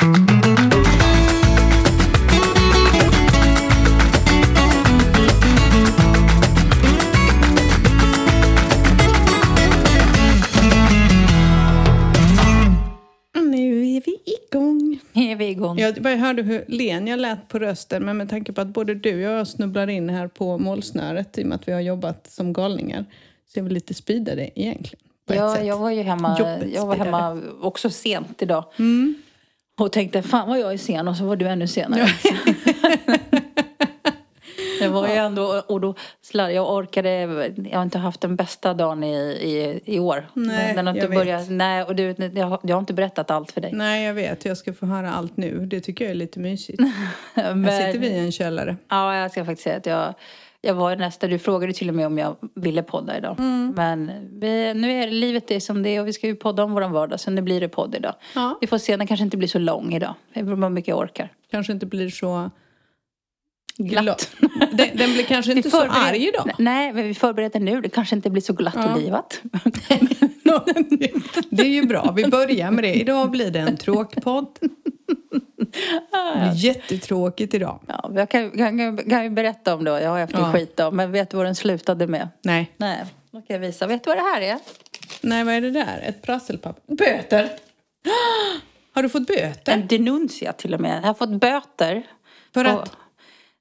Jag bara hörde hur len jag lät på rösten men med tanke på att både du och jag snubblar in här på målsnöret i och med att vi har jobbat som galningar så är vi lite speedade egentligen. Ja, jag var ju hemma, jag var hemma också sent idag. Mm. Och tänkte, fan vad jag är sen och så var du ännu senare. det var ju ändå, och då slarv, jag orkade, jag har inte haft den bästa dagen i, i, i år. Nej, den har inte jag vet. börjat, nej, och du, jag, har- jag har inte berättat allt för dig. Nej, jag vet. Jag ska få höra allt nu. Det tycker jag är lite mysigt. Men, Här sitter vi i en källare. Ja, jag ska faktiskt säga att jag, jag var nästa, du frågade till och med om jag ville podda idag. Mm. Men vi, nu är det, livet är som det är och vi ska ju podda om våran vardag så nu blir det podd idag. Ja. Vi får se, den kanske inte blir så lång idag. Det beror på hur mycket jag orkar. Kanske inte blir så... Glatt. Den, den blir kanske inte så arg idag. Nej, men vi förbereder nu. Det kanske inte blir så glatt Ja. och livat. Det är ju bra. Vi börjar med det. Idag blir det en tråkpodd. Det blir jättetråkigt idag. Ja, jag kan, kan, kan ju berätta om det. Jag har haft en Ja. skitdag. Men vet du vad den slutade med? Nej. Nej, då kan jag visa. Vet du vad det här är? Nej, vad är det där? Ett prasselpapper? Böter! Har du fått böter? En denuncia till och med. Jag har fått böter. För Och- att?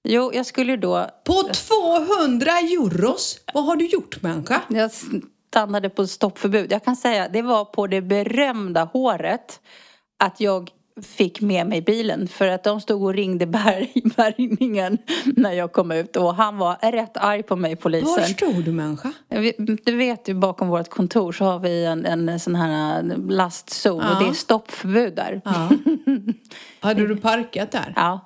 Jo, jag skulle då... På 200 euros? Vad har du gjort människa? Jag stannade på stoppförbud. Jag kan säga, det var på det berömda håret att jag fick med mig bilen. För att de stod och ringde bär, bärgningen när jag kom ut. Och han var rätt arg på mig, Var polisen. stod du människa? Du vet ju bakom vårt kontor så har vi en, en sån här lastzon Ja. och det är stoppförbud där. Ja. Hade du parkat där? Ja.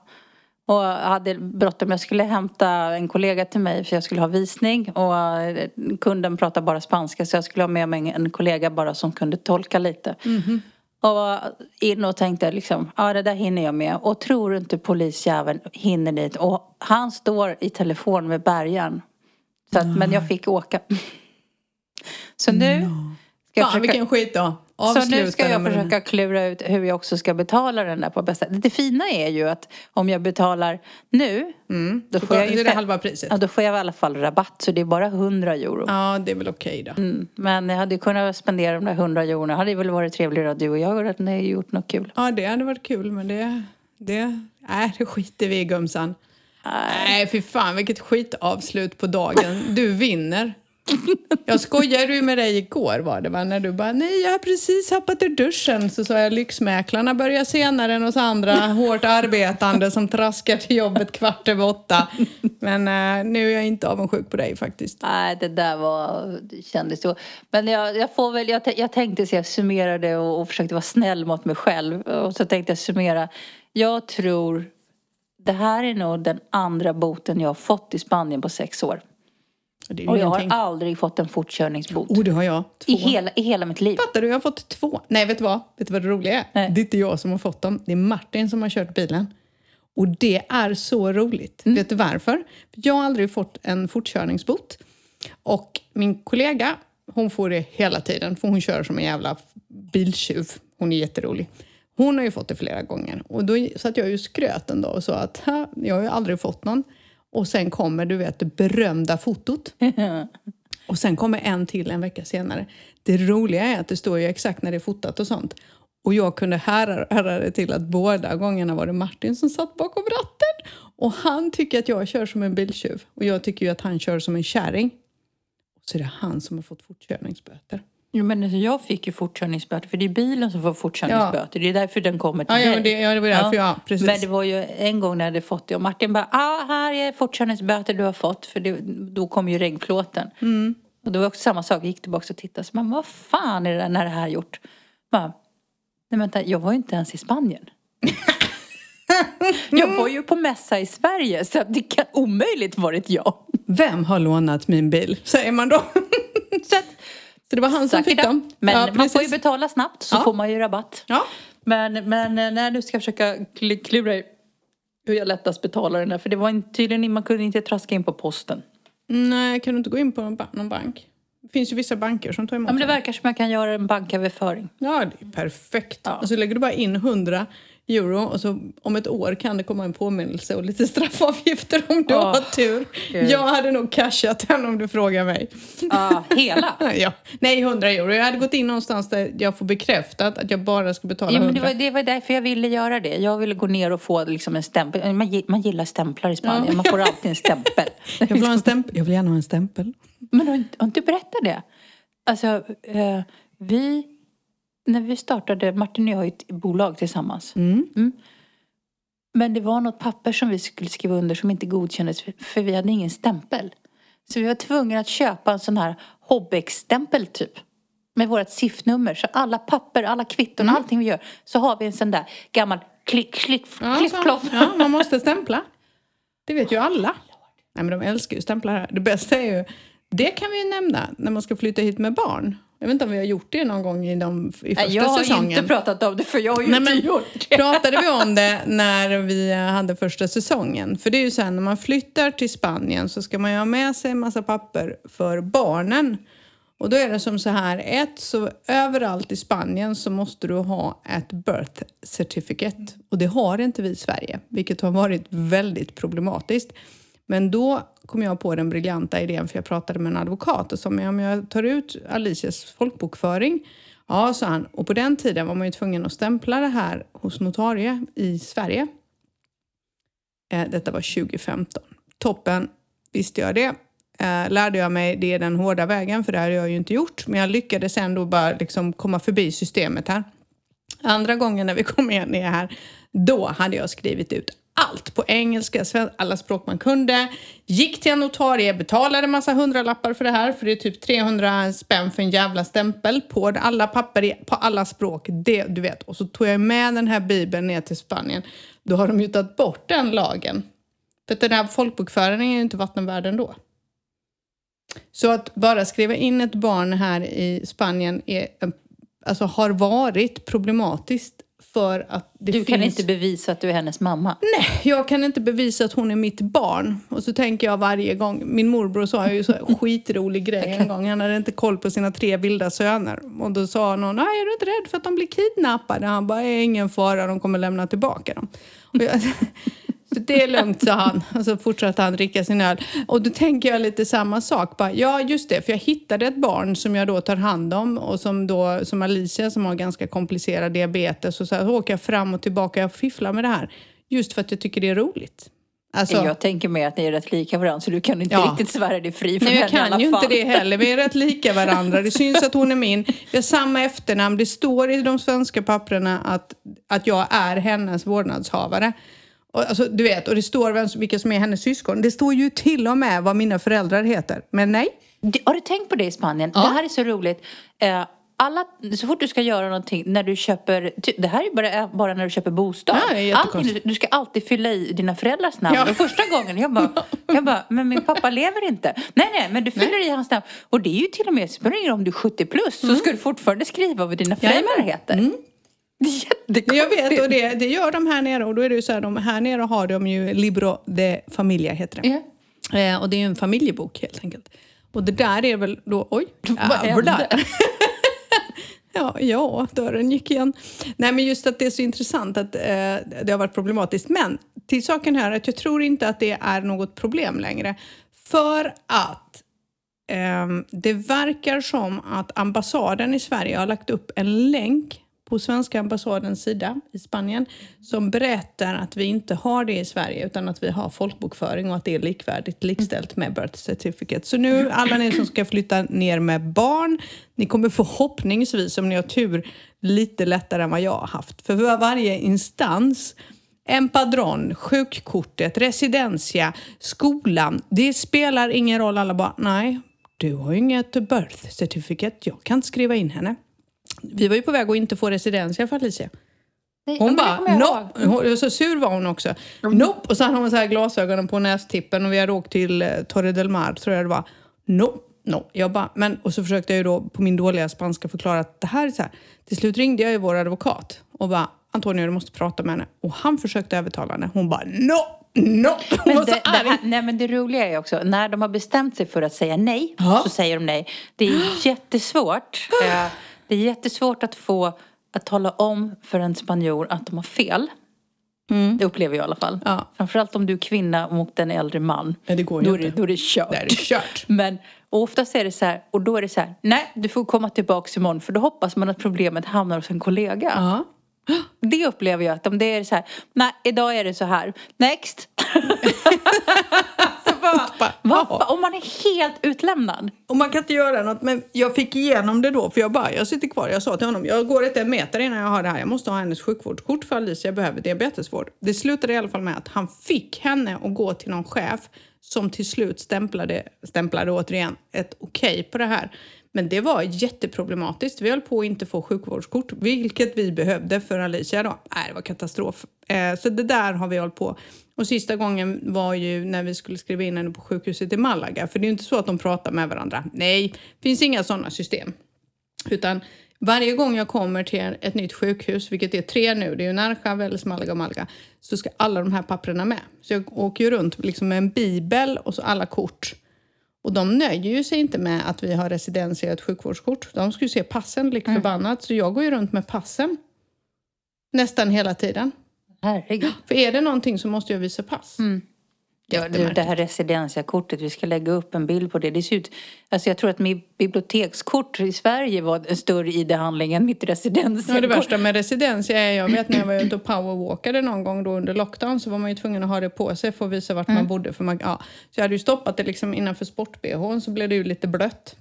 Och hade bråttom. Jag skulle hämta en kollega till mig för jag skulle ha visning. Och eh, kunden pratar bara spanska så jag skulle ha med mig en kollega bara som kunde tolka lite. Och in och tänkte liksom, ja det där hinner jag med. Och tror du inte polisjäveln hinner dit. Och han står i telefon med bärgaren. Så att, Men jag fick åka. Så nu ska jag Fan försöka... vilken skitdag. Så nu ska jag försöka klura ut hur jag också ska betala den där på bästa Det fina är ju att om jag betalar nu Mm. då får jag ju det fe- halva priset? Ja, då får jag i alla fall rabatt så det är bara 100 euro. Ja, det är väl okej då. Mm. Men jag hade kunnat spendera de där 100 eurona. hade väl varit trevligare att du och jag hade gjort något kul. Ja, det hade varit kul, men det... det nej, det skiter vi i, gumsan. Nej, fy fan vilket skitavslut på dagen. Du vinner. Jag skojade ju med dig igår var det va? När du bara, nej jag har precis hoppat ur duschen. Så sa jag, lyxmäklarna börjar senare än oss andra hårt arbetande som traskar till jobbet kvart över åtta. Men eh, nu är jag inte avundsjuk på dig faktiskt. Nej, det där var, det kändes så. Men jag, jag får väl, jag, jag tänkte så jag summerade och, och försökte vara snäll mot mig själv. Och så tänkte jag summera. Jag tror, det här är nog den andra boten jag har fått i Spanien på sex år. Och jag har ingenting. aldrig fått en fortkörningsbot. Oh, det har jag. Två. I hela, I hela mitt liv. Fattar du? Jag har fått två. Nej, vet du vad? Vet du vad det roliga är? Nej. Det är inte jag som har fått dem. Det är Martin som har kört bilen. Och det är så roligt. Vet du varför? För Jag har aldrig fått en fortkörningsbot. Och min kollega, hon får det hela tiden. För hon kör som en jävla biltjuv. Hon är jätterolig. Hon har ju fått det flera gånger. Och då satt jag ju skröt en dag och sa att "Ha, jag har ju aldrig fått någon. Och sen kommer, du vet, det berömda fotot. Och sen kommer en till en vecka senare. Det roliga är att det står ju exakt när det är fotat och sånt. Och jag kunde höra det till att båda gångerna var det Martin som satt bakom ratten. Och han tycker att jag kör som en biltjuv. Och jag tycker ju att han kör som en kärring. Och så är det han som har fått fortkörningsböter. Jo, men alltså, jag fick ju fortkörningsböter för det är bilen som får fortkörningsböter. Det är därför den kommer till Ja, ja, dig. men det, ja, det var därför jag... Precis. Men det var ju en gång när jag hade fått det och Martin bara, ah, här är fortkörningsböter du har fått. För det, då kom ju reggplåten. Mm. Och det var också samma sak, jag gick tillbaka och tittade. Så man, vad fan är det där, när det här gjort? Bara, Nej vänta, jag var ju inte ens i Spanien. jag var ju på mässa i Sverige så det kan omöjligt varit jag. Vem har lånat min bil? Säger man då. Så att, så det var han som suck fick dem. Men Ja, man får ju betala snabbt så Ja. får man ju rabatt. Ja. Men, men eh, när du ska försöka kl- klura hur jag lättast betalar den där. För det var inte- tydligen, man kunde inte traska in på posten. Nej, kan du inte gå in på någon ba- någon bank? Det finns ju vissa banker som tar emot Ja, men det verkar som jag kan göra en banköverföring. Ja, det är perfekt. Ja. Och så lägger du bara in 100 euro och så om ett år kan det komma en påminnelse och lite straffavgifter om du Åh, har tur. Gud. Jag hade nog cashat den om du frågar mig. Ja, hela. ja. Nej, 100 euro. Jag hade gått in någonstans där jag får bekräftat att jag bara ska betala Ja, 100. men det, var, det var därför jag ville göra det. Jag ville gå ner och få liksom en stämpel. Man, man gillar stämplar i Spanien. Ja. Man får alltid en stämpel. Jag vill, en stämpel. jag vill gärna ha en stämpel. Men har, har inte du berättat det? Alltså, eh, vi... När vi startade, Martin och jag har ju ett bolag tillsammans. Mm. Men det var något papper som vi skulle skriva under som inte godkändes för- vi hade ingen stämpel. Så vi var tvungna att köpa en sån här Hobbex-stämpel typ. Med vårt SIF-nummer. Så alla papper, alla kvitton, Mm. allting vi gör. Så har vi en sån där gammal klick, klick, Ja, kloff. ja, man måste stämpla. Det vet ju alla. Nej, men de älskar ju stämplar här. Det bästa är ju, det kan vi ju nämna när man ska flytta hit med barn. Jag vet inte om vi har gjort det någon gång i, de, i första Nej, Jag har säsongen. inte pratat om det för jag har ju Nej, inte gjort det. pratade vi om det när vi hade första säsongen? För det är ju så här, när man flyttar till Spanien så ska man ju ha med sig en massa papper för barnen. Och då är det som så här, ett, så överallt i Spanien så måste du ha ett birth certificate. Och det har inte vi i Sverige, vilket har varit väldigt problematiskt. Men då kom jag på den briljanta idén, för jag pratade med en advokat och sa, om jag tar ut Alicias folkbokföring Ja, sa han. Och på den tiden var man ju tvungen att stämpla det här hos notarie i Sverige. Eh, detta var 2015. Toppen, visste jag det. Eh, lärde jag mig det den hårda vägen, för det hade jag ju inte gjort. Men jag lyckades ändå bara liksom komma förbi systemet här. Andra gången när vi kom ner här, då hade jag skrivit ut allt på engelska, alla språk man kunde. Gick till en notarie, betalade massa hundralappar för det här, för det är typ 300 spänn för en jävla stämpel på alla papper på alla språk. Det, du vet. Och så tog jag med den här bibeln ner till Spanien. Då har de ju tagit bort den lagen. För att den här folkbokföringen är ju inte vattenvärd ändå. Så att bara skriva in ett barn här i Spanien är, alltså, har varit problematiskt för att det Du finns... kan inte bevisa att du är hennes mamma. Nej, jag kan inte bevisa att hon är mitt barn. Och så tänker jag varje gång, min morbror sa ju så skitrolig grej en gång. Han hade inte koll på sina tre vilda söner. Och då sa någon, nej är du inte rädd för att de blir kidnappade? Han bara, är ingen fara, de kommer lämna tillbaka dem. Jag, det är lugnt, sa han. Och så fortsatte han dricka sin öl. Och då tänker jag lite samma sak. Bara, ja, just det, för jag hittade ett barn som jag då tar hand om och som då, som Alicia som har ganska komplicerad diabetes. Och så, här, så åker jag fram och tillbaka, jag fifflar med det här. Just för att jag tycker det är roligt. Alltså, Jag tänker mig att ni är rätt lika varandra så du kan inte Ja. riktigt svära dig fri från Nej, jag henne i alla kan ju fall. inte det heller. Vi är rätt lika varandra. Det syns att hon är min. Vi har samma efternamn. Det står i de svenska papperna att, att jag är hennes vårdnadshavare. Alltså, du vet, och det står vem, vilka som är hennes syskon. Det står ju till och med vad mina föräldrar heter. Men nej. Har du tänkt på det i Spanien? Ja. Det här är så roligt. Eh, alla, så fort du ska göra någonting när du köper, ty- det här är bara, bara när du köper bostad. Ja, Allting, du, ska alltid fylla i dina föräldrars namn. Ja. Och första gången, jag bara, jag bara, men min pappa lever inte. Nej, nej, men du fyller i hans namn. Och det är ju till och med, spelar om du är 70 plus, så ska du fortfarande skriva vad dina föräldrar Jajamän. heter. Är jättekonstigt. Jag vet, och det, det gör de här nere. Och då är det ju så här, de här nere har de ju Libro de Familia, heter det. Ja. Eh, och det är ju en familjebok helt enkelt. Och det där är väl då, oj. Vad hände? Ja, ja, dörren gick igen. Nej, men just att det är så intressant att eh, det har varit problematiskt. Men till saken här att jag tror inte att det är något problem längre. För att ehm, det verkar som att ambassaden i Sverige har lagt upp en länk på svenska ambassadens sida i Spanien som berättar att vi inte har det i Sverige utan att vi har folkbokföring och att det är likvärdigt, likställt med birth certificate. Så nu, alla ni som ska flytta ner med barn, ni kommer förhoppningsvis, om ni har tur, lite lättare än vad jag har haft. För varje instans Empadron, sjukkortet, residencia, skolan. Det spelar ingen roll. Alla bara, nej, du har ju inget birth certificate. Jag kan inte skriva in henne. Vi var ju på väg att inte få residencia för Alicia. Nej, Hon bara, nope. Hon, så sur var hon också. Nope. Och så hade hon så här glasögonen på nästippen och vi hade åkt till eh, Torre del Mar, tror jag det var. Nope. No. Jag bara, men, och så försökte jag ju då på min dåliga spanska förklara att det här är så här. Till slut ringde jag ju vår advokat och bara, Antonio du måste prata med henne. Och han försökte övertala henne. Hon bara, no, no. Hon Men var det, så arg. här, nej men det roliga är också, när de har bestämt sig för att säga nej, Ja. så säger de nej. Det är jättesvårt. Det är jättesvårt att få att tala om för en spanjor att de har fel. Mm. Det upplever jag i alla fall. Ja. Framförallt om du är kvinna mot en äldre man. Nej, det går ju Då är det, inte. då är det kört. Det är kört. Men och oftast är det så här, och då är det så här, nej du får komma tillbaks imorgon för då hoppas man att problemet hamnar hos en kollega. Ja. Det upplever jag att om det är så här, nej idag är det så här, next. ja. fan, om man är helt utlämnad. Och man kan inte göra något, men jag fick igenom det då. För jag bara, jag sitter kvar. Jag sa till honom, jag går inte en meter innan jag har det här. Jag måste ha hennes sjukvårdskort för Alicia behöver diabetesvård. Det slutade i alla fall med att han fick henne att gå till någon chef som till slut stämplade, stämplade återigen ett okej på det här. Men det var jätteproblematiskt. Vi höll på att inte få sjukvårdskort, vilket vi behövde för Alicia då. Nej, det var katastrof. Eh, så det där har vi hållit på. Och sista gången var ju när vi skulle skriva in henne på sjukhuset i Malaga. För det är ju inte så att de pratar med varandra. Nej, det finns inga sådana system. Utan varje gång jag kommer till ett nytt sjukhus, vilket är tre nu, det är ju Narja, Väles, Malaga och Malaga, så ska alla de här papperna med. Så jag åker ju runt liksom med en bibel och så alla kort. Och de nöjer ju sig inte med att vi har residens i ett sjukvårdskort. De ska ju se passen lik förbannat. Så jag går ju runt med passen. Nästan hela tiden. Herregud. För är det någonting så måste jag visa pass. Ja, du, det här residensiakortet, vi ska lägga upp en bild på det. Det ser ut, alltså jag tror att mitt bibliotekskort i Sverige var en större ID-handling än mitt Ja, det residensiakort. värsta med residens är, jag vet när jag var ute och powerwalkade någon gång då under lockdown så var man ju tvungen att ha det på sig för att visa vart man bodde. För man, ja. Så jag hade ju stoppat det liksom innanför sport-bhn så blev det ju lite blött.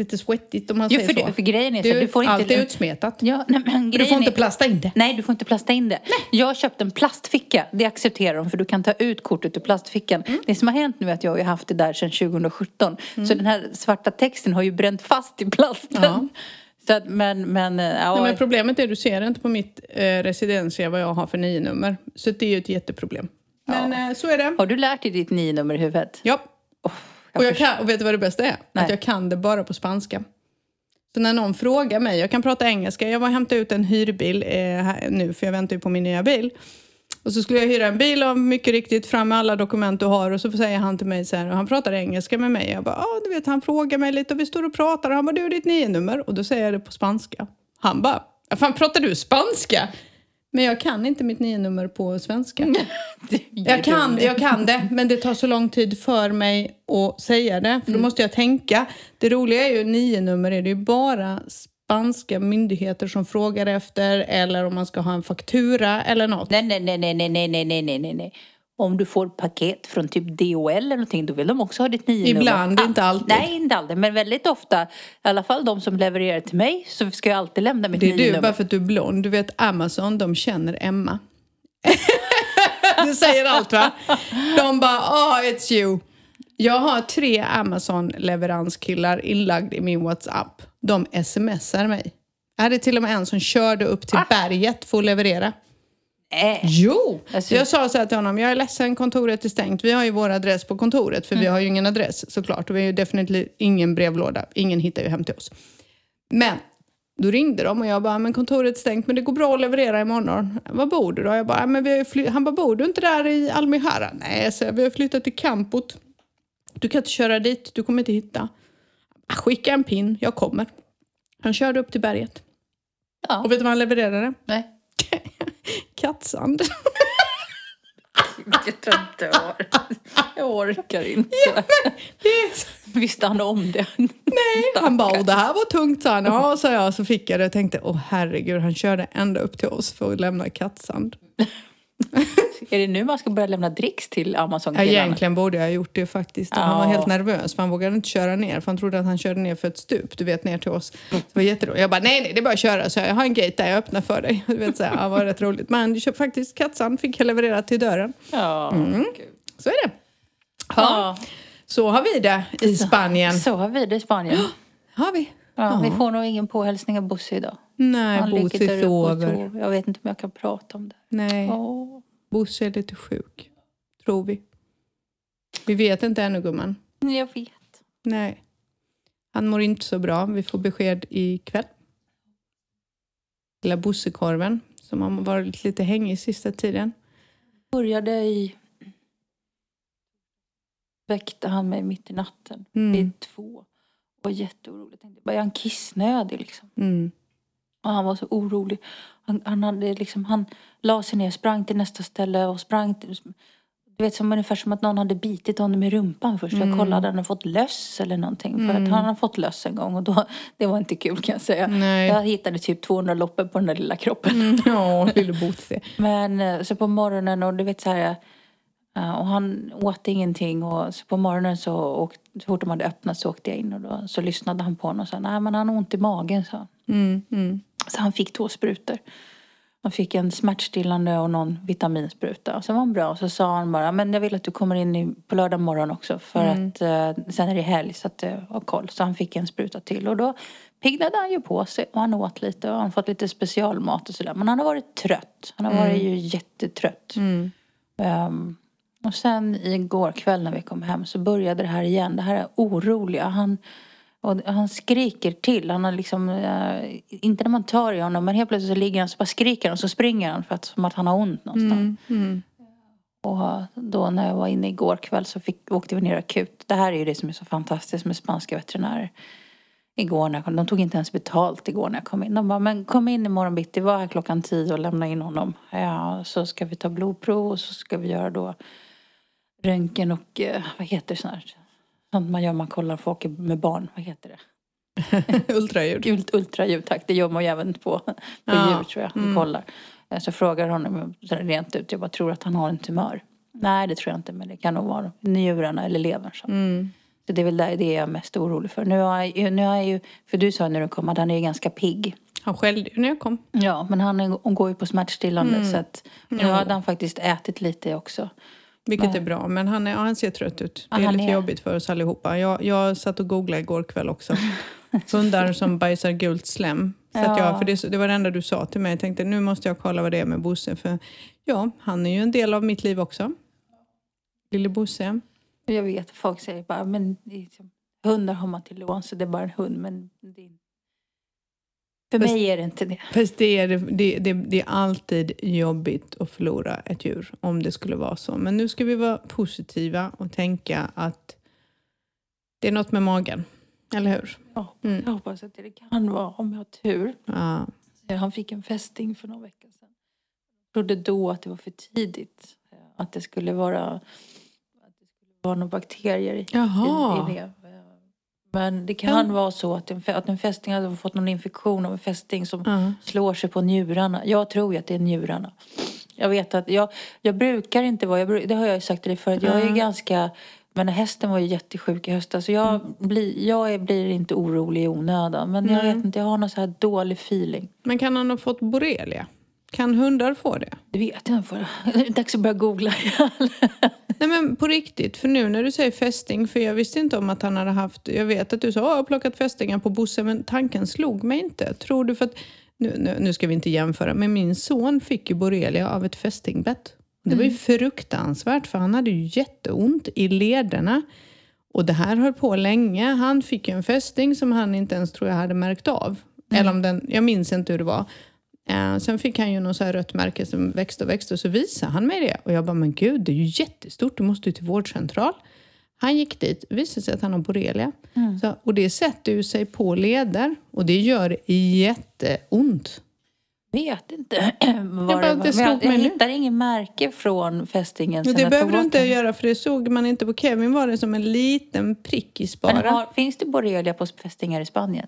Lite svettigt om man Jo, säger för, så. det, för grejen är så du ju- får inte... allt är utsmetat. Ja, nej, men Du får inte är- plasta in det. Nej, du får inte plasta in det. Jag har köpt en plastficka. Det accepterar de för du kan ta ut kortet ur plastfickan. Mm. Det som har hänt nu är att jag har haft det där sedan 2017. Så den här svarta texten har ju bränt fast i plasten. Ja. Så att, men, men, eh, ja, Nej, men problemet är att du ser inte på mitt eh, residensia vad jag har för nio nummer. Så det är ju ett jätteproblem. Men eh, så är det. Har du lärt dig ditt nio nummer i huvudet? Ja. Oh, Och, jag kan, och vet du vad det bästa är? Nej. Att jag kan det bara på spanska. Så när någon frågar mig, jag kan prata engelska, jag var hämtade ut en hyrbil eh, nu för jag väntar ju på min nya bil. Och så skulle jag hyra en bil och mycket riktigt fram med alla dokument du har och så säger han till mig så här, och han pratar engelska med mig. Jag bara, ja du vet han frågar mig lite och vi står och pratar och han bara, du ditt nummer och då säger jag det på spanska. Han bara, "Ja, fan pratar du spanska? Men jag kan inte mitt nio nummer på svenska. Jag kan, jag kan det, men det tar så lång tid för mig att säga det. För då måste jag tänka. Det roliga är ju, nio nummer är det ju bara spanska myndigheter som frågar efter eller om man ska ha en faktura eller något. Nej, nej, nej, nej, nej, nej, nej, nej, nej. Om du får paket från typ DHL eller någonting, då vill de också ha ditt nio nummer. Ibland, Ah, inte alltid. Nej, inte alltid. Men väldigt ofta, i alla fall de som levererar till mig, så ska jag alltid lämna mitt Det är du, nummer. bara för att du är blond. Du vet Amazon, de känner Emma. du säger allt va? De bara, oh it's you. Jag har tre Amazon-leveranskillar inlagd i min WhatsApp. De smsar mig. Jag hade till och med en som körde upp till berget för att leverera. Äh. Jo! Alltså- jag sa så här till honom, jag är ledsen, kontoret är stängt. Vi har ju vår adress på kontoret, för vi har ju ingen adress såklart. Och vi har ju definitivt ingen brevlåda. Ingen hittar ju hem till oss. Men då ringde de och jag bara, men kontoret är stängt, men det går bra att leverera imorgon. Var bor du då? Jag bara, men vi har ju fly-" Han bara, bor du inte där i Almihara? Nej, så vi har flyttat till Campot. Du kan inte köra dit, du kommer inte hitta. Skicka en pin, jag kommer. Han körde upp till berget. Ja. Och vet du vad han levererade? Nej. Kattsand. Tror inte jag orkar. Inte. Det är Visste han om det? Nej, han bara, det här var tungt sa han. Ja, sa jag. Så fick jag det och tänkte, åh herregud, han körde ända upp till oss för att lämna kattsand. Är det nu man ska börja lämna dricks till Ja, Amazon-killarna? egentligen borde jag ha gjort det faktiskt. Han var helt nervös för han vågade inte köra ner. För han trodde att han körde ner för ett stup, du vet, ner till oss. Det var jätteroligt. Jag bara, nej, nej, det är bara att köra. Så jag, jag har en gate där, jag öppnar för dig. Du vet, så här, ja, det var rätt roligt. Men jag köpte faktiskt kattsand, fick jag leverera till dörren. Ja. Gud. Så är det. Ja. Så har vi det i Spanien. Så har vi det i Spanien. Har vi? Ja, Vi får nog ingen påhälsning av Bosse idag. Nej, Han ligger Bosse där uppe och sover. sover. Jag vet inte om jag kan prata om det. Nej. Åh. Bosse är lite sjuk, tror vi. Vi vet inte ännu, gumman. Jag vet. Nej. Han mår inte så bra. Vi får besked ikväll. Lilla Bossekorven, som har varit lite hängig sista tiden. Började i... Väckte han mig mitt i natten. Mm. Vid två. Och var jätteorolig. Jag tänkte, bara, är han kissnödig liksom? Mm. Och han var så orolig. Han, han, hade liksom, han la sig ner, sprang till nästa ställe och sprang till, du vet, som ungefär som att någon hade bitit honom i rumpan först. Jag kollade, hade han fått löss eller någonting? För att han har fått löss en gång och då, det var inte kul kan jag säga. Nej. Jag hittade typ 200 loppor på den där lilla kroppen. Ja, lille Bosse. Men eh, så på morgonen och du vet så här. eh, Och han åt ingenting och så på morgonen så, och, så fort de hade öppnat så åkte jag in och då, så lyssnade han på honom och sa nej men han har ont i magen sa han. Mm, mm. Så han fick två sprutor. Han fick en smärtstillande och någon vitaminspruta. Och så var han bra. Och så sa han bara, men jag vill att du kommer in på lördag morgon också. För att eh, sen är det helg så att jag har koll. Så han fick en spruta till. Och då piggnade han ju på sig. Och han åt lite och han fått lite specialmat och sådär. Men han har varit trött. Han har varit ju jättetrött. Ehm, och sen igår kväll när vi kom hem så började det här igen. Det här är oroliga. Han, och han skriker till. Han har liksom, eh, inte när man tar i honom men helt plötsligt så ligger han så bara skriker han och så springer han för att, som att han har ont någonstans. Och då när jag var inne igår kväll så fick, åkte vi ner akut. Det här är ju det som är så fantastiskt med spanska veterinärer. Igår när jag kom, de tog inte ens betalt igår när jag kom in. De bara, men kom in imorgon bitti, var här klockan tio och lämna in honom. Ja, så ska vi ta blodprov och så ska vi göra då röntgen och eh, vad heter det sånt här? Sånt man gör man kollar folk med barn, vad heter det? Ultraljud. Ult, ultraljud, tack. Det gör man ju även på, på Ja, djur tror jag. Vi kollar. Eh, Så frågar honom rent ut, jag bara tror att han har en tumör. Nej det tror jag inte men det kan nog vara njurarna eller levern. Så. så det är väl det jag är mest orolig för. Nu har ju- nu har jag ju, för du sa när du kom att han är ganska pigg. Han skällde ju när jag kom. Ja, men han, går ju på smärtstillande så att nu hade han faktiskt ätit lite också. Vilket är bra, men han, är, ja, han ser trött ut. Det är han lite är- jobbigt för oss allihopa. Jag, jag satt och googlade igår kväll också. Hundar som bajsar gult slem. Så Ja. jag, för det, det var det enda du sa till mig. Jag tänkte nu måste jag kolla vad det är med Bosse. För ja, han är ju en del av mitt liv också. Lille Bosse. Jag vet att folk säger bara, men är liksom, hundar har man till lån så det är bara en hund. Men det är, för Fast- mig är det inte det. Fast det är, det, det, det är alltid jobbigt att förlora ett djur om det skulle vara så. Men nu ska vi vara positiva och tänka att det är något med magen. Eller hur? Ja, Mm. Jag hoppas att det kan vara om jag har tur. Ja. Han fick en fästing för några veckor sedan. Jag trodde då att det var för tidigt. eh, Att det skulle vara, att det skulle vara några bakterier i, Jaha. i det. Men det kan Ja. vara så att en, att en fästing hade fått någon infektion av en fästing som Ja. slår sig på njurarna. Jag tror ju att det är njurarna. Jag vet att jag, jag brukar inte vara, jag, det har jag ju sagt till dig förut, jag är ju ganska men hästen var ju jättesjuk i höstas. Så jag, blir, jag är- blir inte orolig i onödan. Men jag Nej. vet inte, jag har någon så här dålig feeling. Men kan han ha fått borrelia? Kan hundar få det? Det vet jag inte. Det är dags att börja googla. Nej men på riktigt, för nu när du säger fästing, för jag visste inte om att han hade haft, jag vet att du sa att jag har plockat fästingar på Bosse, men tanken slog mig inte. Tror du för att, nu, nu, nu ska vi inte jämföra, men min son fick ju borrelia av ett fästingbett. Det var ju fruktansvärt för han hade ju jätteont i lederna. Och det här höll på länge. Han fick ju en fästing som han inte ens tror jag hade märkt av. Eller om den, jag minns inte hur det var. Eh, sen fick han ju något så här rött märke som växte och växte och så visade han mig det. Och jag bara, men gud det är ju jättestort, du måste ju till vårdcentral. Han gick dit, visade sig att han har borrelia. Så, och det sätter ju sig på leder och det gör jätteont. vet inte vad bara- det var. det jag, jag hittar ingen märke från fästingen sen det jag behöver du inte göra för det såg man inte på Kevin var det som en liten prickis bara. Men har, finns det borrelia på fästingar i Spanien?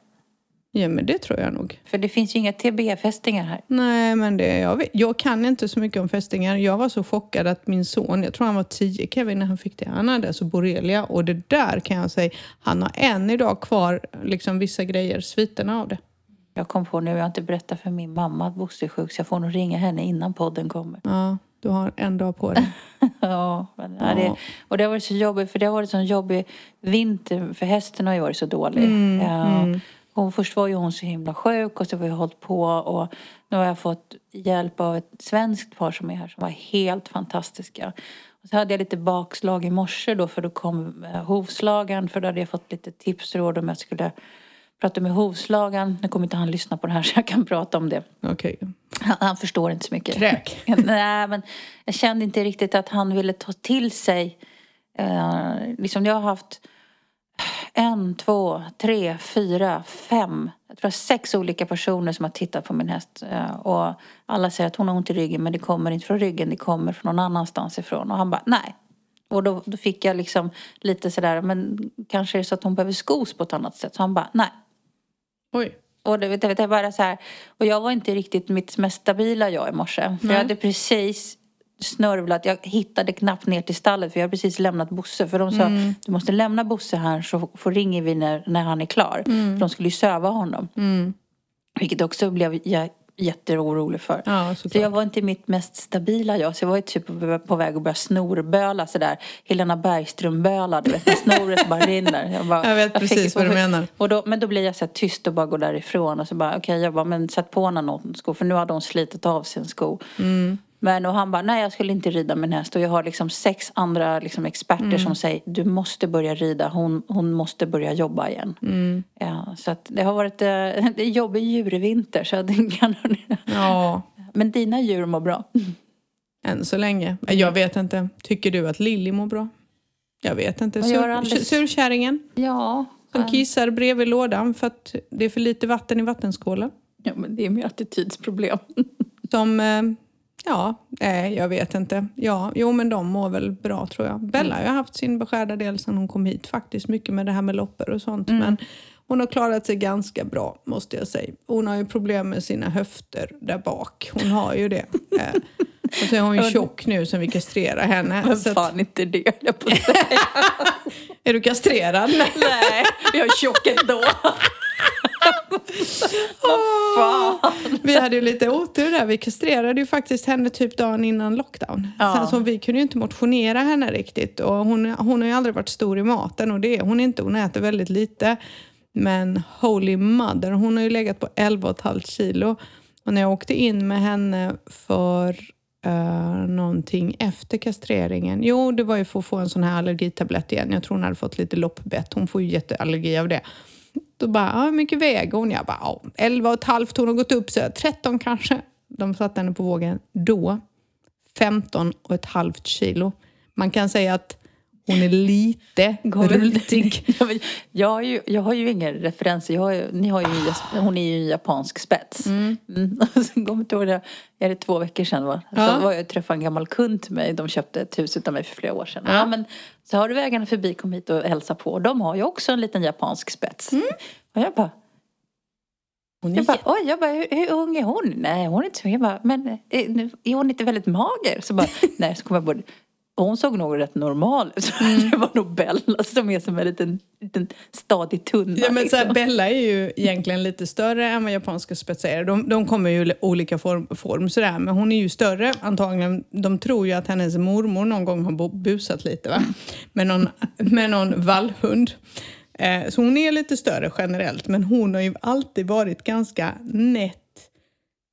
Ja men det tror jag nog. För det finns ju inga TB-fästingar här. Nej, men det, jag, vet, jag kan inte så mycket om fästingar. Jag var så chockad att min son, jag tror han var tio Kevin när han fick det, han hade alltså borrelia. Och det där kan jag säga, han har än idag kvar liksom vissa grejer, sviterna av det. Jag kom på nu, jag har inte berättat för min mamma att Bosse är sjuk så jag får nog ringa henne innan podden kommer. Ja, du har en dag på dig. ja, men, ja. det, och det har varit så jobbigt för det har varit så jobbig vinter för hästen har ju varit så dålig. Mm, ja, hon, först var ju hon så himla sjuk och så har vi hållit på och nu har jag fått hjälp av ett svenskt par som är här som var helt fantastiska. Och så hade jag lite bakslag i morse då för då kom eh, hovslagaren för då hade jag fått lite tips och råd om jag skulle prata med hovslagaren. Nu kommer inte han lyssna på det här så jag kan prata om det. Okej. Han, han förstår inte så mycket. Kräk. Nej, men jag kände inte riktigt att han ville ta till sig. Eh, liksom jag har haft en, två, tre, fyra, fem, jag tror sex olika personer som har tittat på min häst. Eh, och alla säger att hon har ont i ryggen men det kommer inte från ryggen, det kommer från någon annanstans ifrån. Och han bara, nej. Och då, då fick jag liksom lite sådär, men kanske är det så att hon behöver skos på ett annat sätt. Så han bara, nej. Oj. Och det, vet jag, bara så här, och jag var inte riktigt mitt mest stabila jag i morse. För jag hade precis snörvlat. Jag hittade knappt ner till stallet för jag hade precis lämnat Bosse. För de sa, Mm. du måste lämna Bosse här så får ringer vi när, när han är klar. Mm. För de skulle ju söva honom. Vilket också blev jag jätteorolig för. Ja, så jag var inte mitt mest stabila jag. Så jag var ju typ på väg att börja snorböla sådär. Helena Bergström-böla, du vet när snoret bara rinner. Jag, bara, Jag vet precis vad du menar. Och då, men då blir jag så tyst och bara går därifrån. Och så bara, okej, jag bara, men sätt på henne någon sko. För nu hade hon slitit av sin sko. Mm. Men och han bara, nej jag skulle inte rida min häst. Och jag har liksom sex andra liksom, experter Mm. som säger, du måste börja rida. Hon, hon måste börja jobba igen. Mm. Ja, så att det har varit eh, det är jobbig djurvinter. Så det kan, Ja, men dina djur mår bra. än så länge. Jag vet inte. Tycker du att Lilly mår bra? Jag vet inte. Sur, surkärringen Ja. som kissar bredvid lådan för att det är för lite vatten i vattenskålen. ja, men det är mer attitydsproblem. Som, eh, ja, nej jag vet inte. Ja, jo men de mår väl bra tror jag. Bella har ju haft sin beskärda del sedan hon kom hit faktiskt. Mycket med det här med loppor och sånt. Men hon har klarat sig ganska bra måste jag säga. Hon har ju problem med sina höfter där bak. Hon har ju det. Eh, och så är hon ju tjock nu sen vi kastrerar henne. Men Så att, fan inte det, höll jag på att säga. är du kastrerad? Nej. Nej, jag är tjock ändå. Vad fan. Vi hade ju lite otur där. Vi kastrerade ju faktiskt henne typ dagen innan lockdown. Ja. Sen så vi kunde ju inte motionera henne riktigt. Och hon, hon har ju aldrig varit stor i maten och det är hon inte. Hon äter väldigt lite. Men holy mother, hon har ju legat på 11,5 kilo. Och när jag åkte in med henne för uh, någonting efter kastreringen. Jo, det var ju för att få en sån här allergitablett igen. Jag tror hon hade fått lite loppbett. Hon får ju jätteallergi av det. Då bara, hur mycket väger hon? Jag bara, ja, 11 och ett halvt. Hon har gått upp så 13 kanske. De satte henne på vågen. Då, 15 och ett halvt kilo. Man kan säga att hon är lite men Jag har, ju, jag har ju ingen referenser. Jag har ni har ju, hon är ju en japansk spets. Mm. Så kommer jag ihåg det, är det två veckor sedan va? Ja. Så var jag träffade en gammal kund till mig. De köpte ett hus utav mig för flera år sedan. Ja. Ja. men, så har du vägarna förbi, kom hit och hälsa på. De har ju också en liten japansk spets. Och jag bara, Hon är jag bara, oj, jag bara, hur, hur ung är hon? Nej, hon är inte så. Jag bara, men är, är hon inte väldigt mager? Så bara, nej, så kom jag på det. Hon såg nog rätt normal ut. Det var nog Bella som är som en liten, liten stadig tunna. Ja, men så här, liksom. Bella är ju egentligen lite större än vad japanska spetsar är. De, de kommer ju i olika form, form sådär, men hon är ju större antagligen. De tror ju att hennes mormor någon gång har busat lite va? Med, någon, med någon vallhund. Eh, så hon är lite större generellt, men hon har ju alltid varit ganska nätt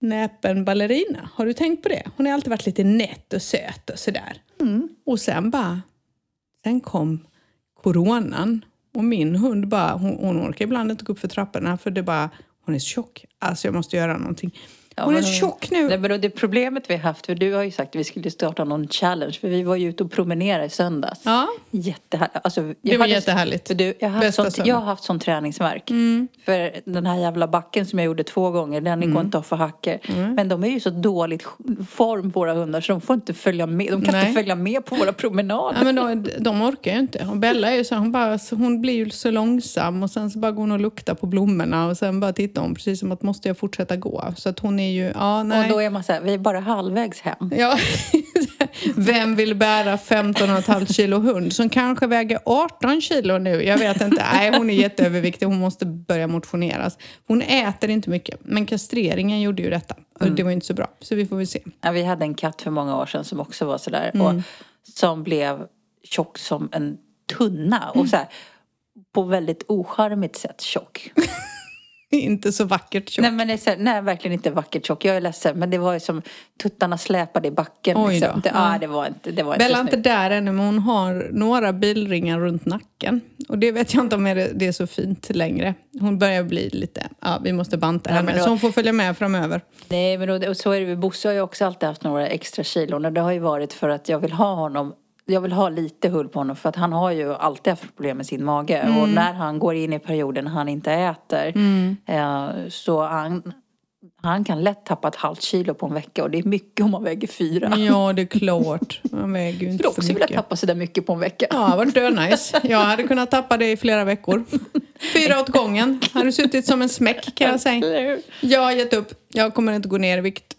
näpen ballerina. Har du tänkt på det? Hon har alltid varit lite nätt och söt och sådär. Mm. Och sen bara, sen kom coronan och min hund bara, hon, hon orkar ibland inte gå upp för trapporna för det bara, hon är så tjock. Alltså jag måste göra någonting. Hon är tjock nu. Nej, men det problemet vi har haft, för du har ju sagt att vi skulle starta någon challenge. För vi var ju ute och promenerade i söndags. Ja, Jättehärligt. Alltså, jag det var hade- jättehärligt. För du, jag, har haft sånt, jag har haft sån träningsverk. Mm. För den här jävla backen som jag gjorde två gånger, den går inte av för hacker. Mm. Men de är ju så dåligt form våra hundar så de får inte följa med. De kan Nej. inte följa med på våra promenader. Ja, men de, de orkar ju inte. Och Bella är ju så, hon, bara, hon blir ju så långsam och sen så bara går hon och luktar på blommorna och sen bara tittar hon precis som att måste jag fortsätta gå. Så att hon är ju, ja nej. och då är man så här, vi är bara halvvägs hem. Ja. Vem vill bära 15,5 kilo hund som kanske väger 18 kilo nu? Jag vet inte. Nej, hon är jätteöverviktig. Hon måste börja motioneras. Hon äter inte mycket. Men kastreringen gjorde ju detta. Och det var inte så bra. Så vi får väl se. Ja, vi hade en katt för många år sedan som också var sådär. Och som blev tjock som en tunna. Och så här, på väldigt ocharmigt sätt tjock. inte så vackert tjock. Nej men så nej verkligen inte vackert tjock. Jag är ledsen men det var ju som tuttarna släpade i backen. Oj liksom. då. det, Ja. ja. det var inte, det var inte Bella är inte där ännu, men hon har några bilringar runt nacken. Och det vet jag inte om är det, det är så fint längre. Hon börjar bli lite, ja vi måste banta Ja, henne. då- Så hon får följa med framöver. Nej men och, och så är det ju. Bosse har ju också alltid haft några extra kilon. Och det har ju varit för att jag vill ha honom jag vill ha lite hull på honom för att han har ju alltid haft problem med sin mage. Mm. Och när han går in i perioden när han inte äter eh, så han, han kan lätt tappa ett halvt kilo på en vecka och det är mycket om man väger fyra. Ja, det är klart. Man väger ju inte skulle också för vilja mycket. tappa så där mycket på en vecka. Ja, det var dönice. Jag hade kunnat tappa det i flera veckor. Fyra åt gången. Hade suttit som en smäck kan jag säga. Jag har gett upp. Jag kommer inte gå ner i vikt.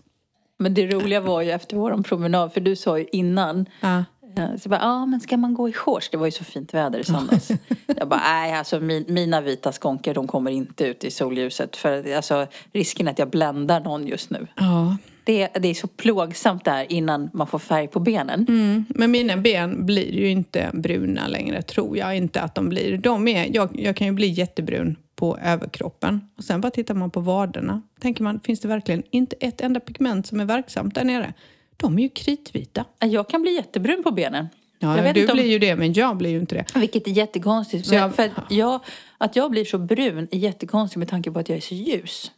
Men det roliga var ju efter vår promenad, för du sa ju innan Ja. Eh, så jag bara, ja men ska man gå i shorts? Det var ju så fint väder i söndags. jag bara, nej alltså min, mina vita skånkor de kommer inte ut i solljuset. För alltså, risken är att jag bländar någon just nu. ja. Det, det är så plågsamt där innan man får färg på benen. Mm. Men mina ben blir ju inte bruna längre, tror jag inte att de blir. De är, jag, jag kan ju bli jättebrun på överkroppen. Och sen bara tittar man på vaderna. Tänker man, finns det verkligen inte ett enda pigment som är verksamt där nere? De är ju kritvita. Jag kan bli jättebrun på benen. Ja, du om- blir ju det, men jag blir ju inte det. Vilket är jättekonstigt. Jag- för att, jag, att jag blir så brun är jättekonstigt med tanke på att jag är så ljus.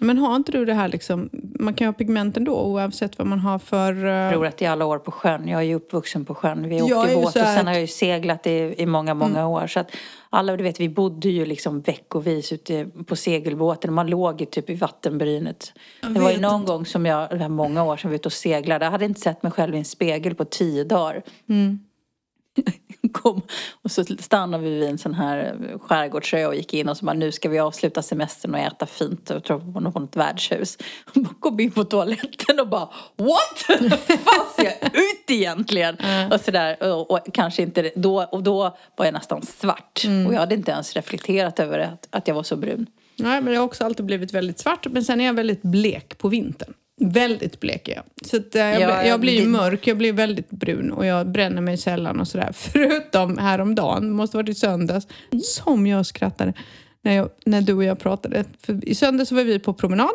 Men har inte du det här liksom, man kan ju ha pigment ändå oavsett vad man har för... eh, Jag tror att i alla år på sjön. Jag är ju uppvuxen på sjön. Vi åkte båt och sen har jag ju seglat i, i många, många år. Så att alla, du vet, vi bodde ju liksom veckovis ute på segelbåten. Man låg ju typ i vattenbrynet. Det var ju någon gång som jag, det var många år sedan vi var ute och seglade. Jag hade inte sett mig själv i en spegel på tio dagar. Mm. Kom, och så stannade vi vid en sån här skärgårdsö och gick in och så bara nu ska vi avsluta semestern och äta fint och tror på något värdshus. Och kom in på toaletten och bara what? Vad ser jag ut egentligen? Och sådär och, och kanske inte då och då var jag nästan svart och jag hade inte ens reflekterat över att, att jag var så brun. Nej, men jag har också alltid blivit väldigt svart. Men sen är jag väldigt blek på vintern. Väldigt blek är jag. Så att, eh, jag, Ja, jag blir det- mörk, jag blir väldigt brun och jag bränner mig sällan och sådär. Förutom häromdagen, måste ha varit i söndags, som jag skrattade när, jag, när du och jag pratade. För I söndags var vi på promenad.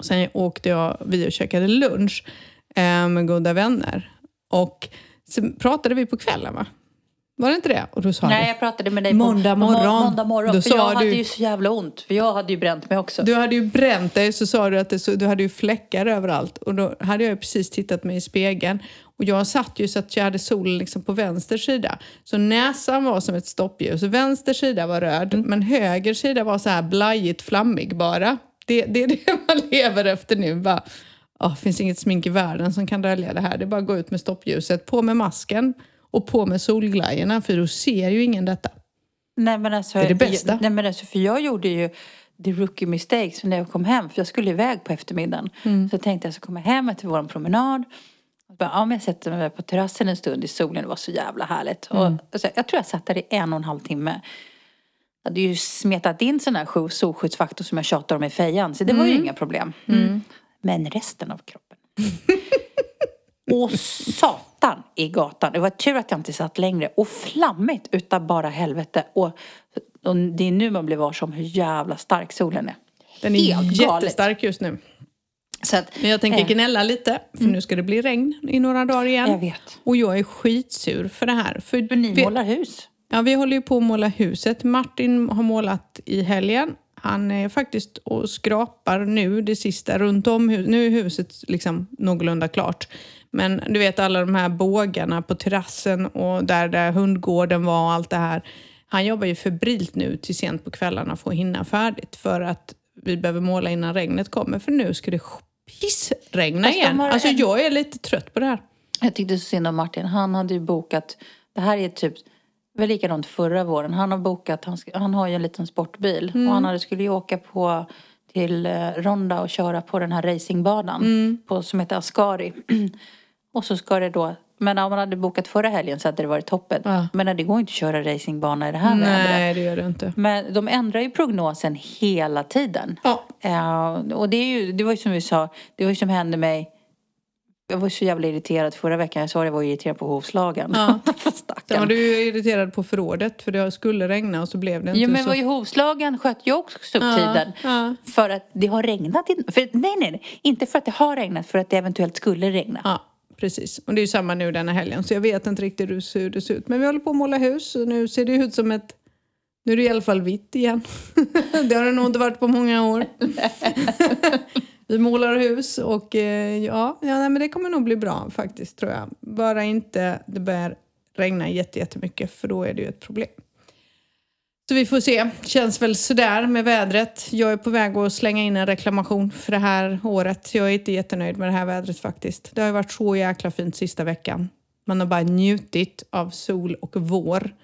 Sen åkte jag, vi och käkade lunch eh, med goda vänner. Och sen pratade vi på kvällen va? Var det inte det? Och då sa Nej, du, jag pratade med dig Måndag på, på må- morgon. måndag morgon. Då för jag hade du- ju så jävla ont. För jag hade ju bränt mig också. Du hade ju bränt dig så sa du att det så, du hade ju fläckar överallt. Och då hade jag ju precis tittat mig i spegeln. Och jag satt ju så att jag hade solen liksom på vänster sida. Så näsan var som ett stoppljus. Vänster sida var röd, Mm. men höger sida var så här blajigt flammig bara. Det, det är det man lever efter nu. Bara, oh, finns inget smink i världen som kan dölja det här. Det är bara att gå ut med stoppljuset, på med masken och på med solglajjorna för då ser ju ingen detta. Nej men alltså, Det är det bästa. Jag, nej men alltså, för jag gjorde ju the rookie mistakes när jag kom hem. För jag skulle iväg på eftermiddagen. Mm. Så jag tänkte jag ska komma hem efter vår promenad. Och bara, ja, men jag sätter mig på terrassen en stund i solen. Det var så jävla härligt. Mm. Och, alltså, jag tror jag satt där i en och en halv timme. Jag hade ju smetat in sån här solskyddsfaktor som jag tjatar om i fejan. Så det var ju Mm. inga problem. Men resten av kroppen. Och satan i gatan. Det var tur att jag inte satt längre. Och flammigt utav bara helvete. Och, och det är nu man blir varse om hur jävla stark solen är. Den är Helt galet. jättestark just nu. Att, Men jag tänker eh, gnälla lite, för nu ska det bli regn i några dagar igen. Jag vet. Och jag är skitsur för det här. För För ni vi, målar hus. ja, vi håller ju på att måla huset. Martin har målat i helgen. Han är faktiskt och skrapar nu det sista runt om huset. Nu är huset liksom någorlunda klart. Men du vet alla de här bågarna på terrassen och där, där hundgården var och allt det här. Han jobbar ju febrilt nu till sent på kvällarna för att hinna färdigt. För att vi behöver måla innan regnet kommer. För nu ska det pissregna igen. Alltså en- jag är lite trött på det här. Jag tyckte så synd om Martin. Han hade ju bokat, det här är typ, var likadant förra våren. Han har bokat, han, ska, han har ju en liten sportbil. Och han hade, skulle ju åka på till eh, Ronda och köra på den här racingbanan på, som heter Ascari. och så ska det då, men om man hade bokat förra helgen så hade det varit toppen. Ja. Men det går inte att köra racingbana i det här vädret. Nej, det gör det inte. Men de ändrar ju prognosen hela tiden. Ja. Eh, och det, är ju, det var ju som vi sa, det var ju som hände mig. Jag var så jävla irriterad förra veckan. Jag sa det, jag var irriterad på hovslagen. Ja. Var Stackarn. du ju irriterad på förrådet för det skulle regna och så blev det inte Jo men så. var ju hovslagen sköt ju också upp Ja, tiden. ja. För att det har regnat. För, nej, nej, nej. Inte för att det har regnat, för att det eventuellt skulle regna. Ja, precis. Och det är ju samma nu denna helgen så jag vet inte riktigt hur det ser ut. Men vi håller på att måla hus och nu ser det ut som ett... Nu är det i alla fall vitt igen. det har det nog inte varit på många år. vi målar hus och eh, ja, ja nej, men det kommer nog bli bra faktiskt tror jag. Bara inte det börjar regna jätte- jättemycket för då är det ju ett problem. Så vi får se. Känns väl sådär med vädret. Jag är på väg att slänga in en reklamation för det här året. Jag är inte jättenöjd med det här vädret faktiskt. Det har ju varit så jäkla fint sista veckan. Man har bara njutit av sol och vår.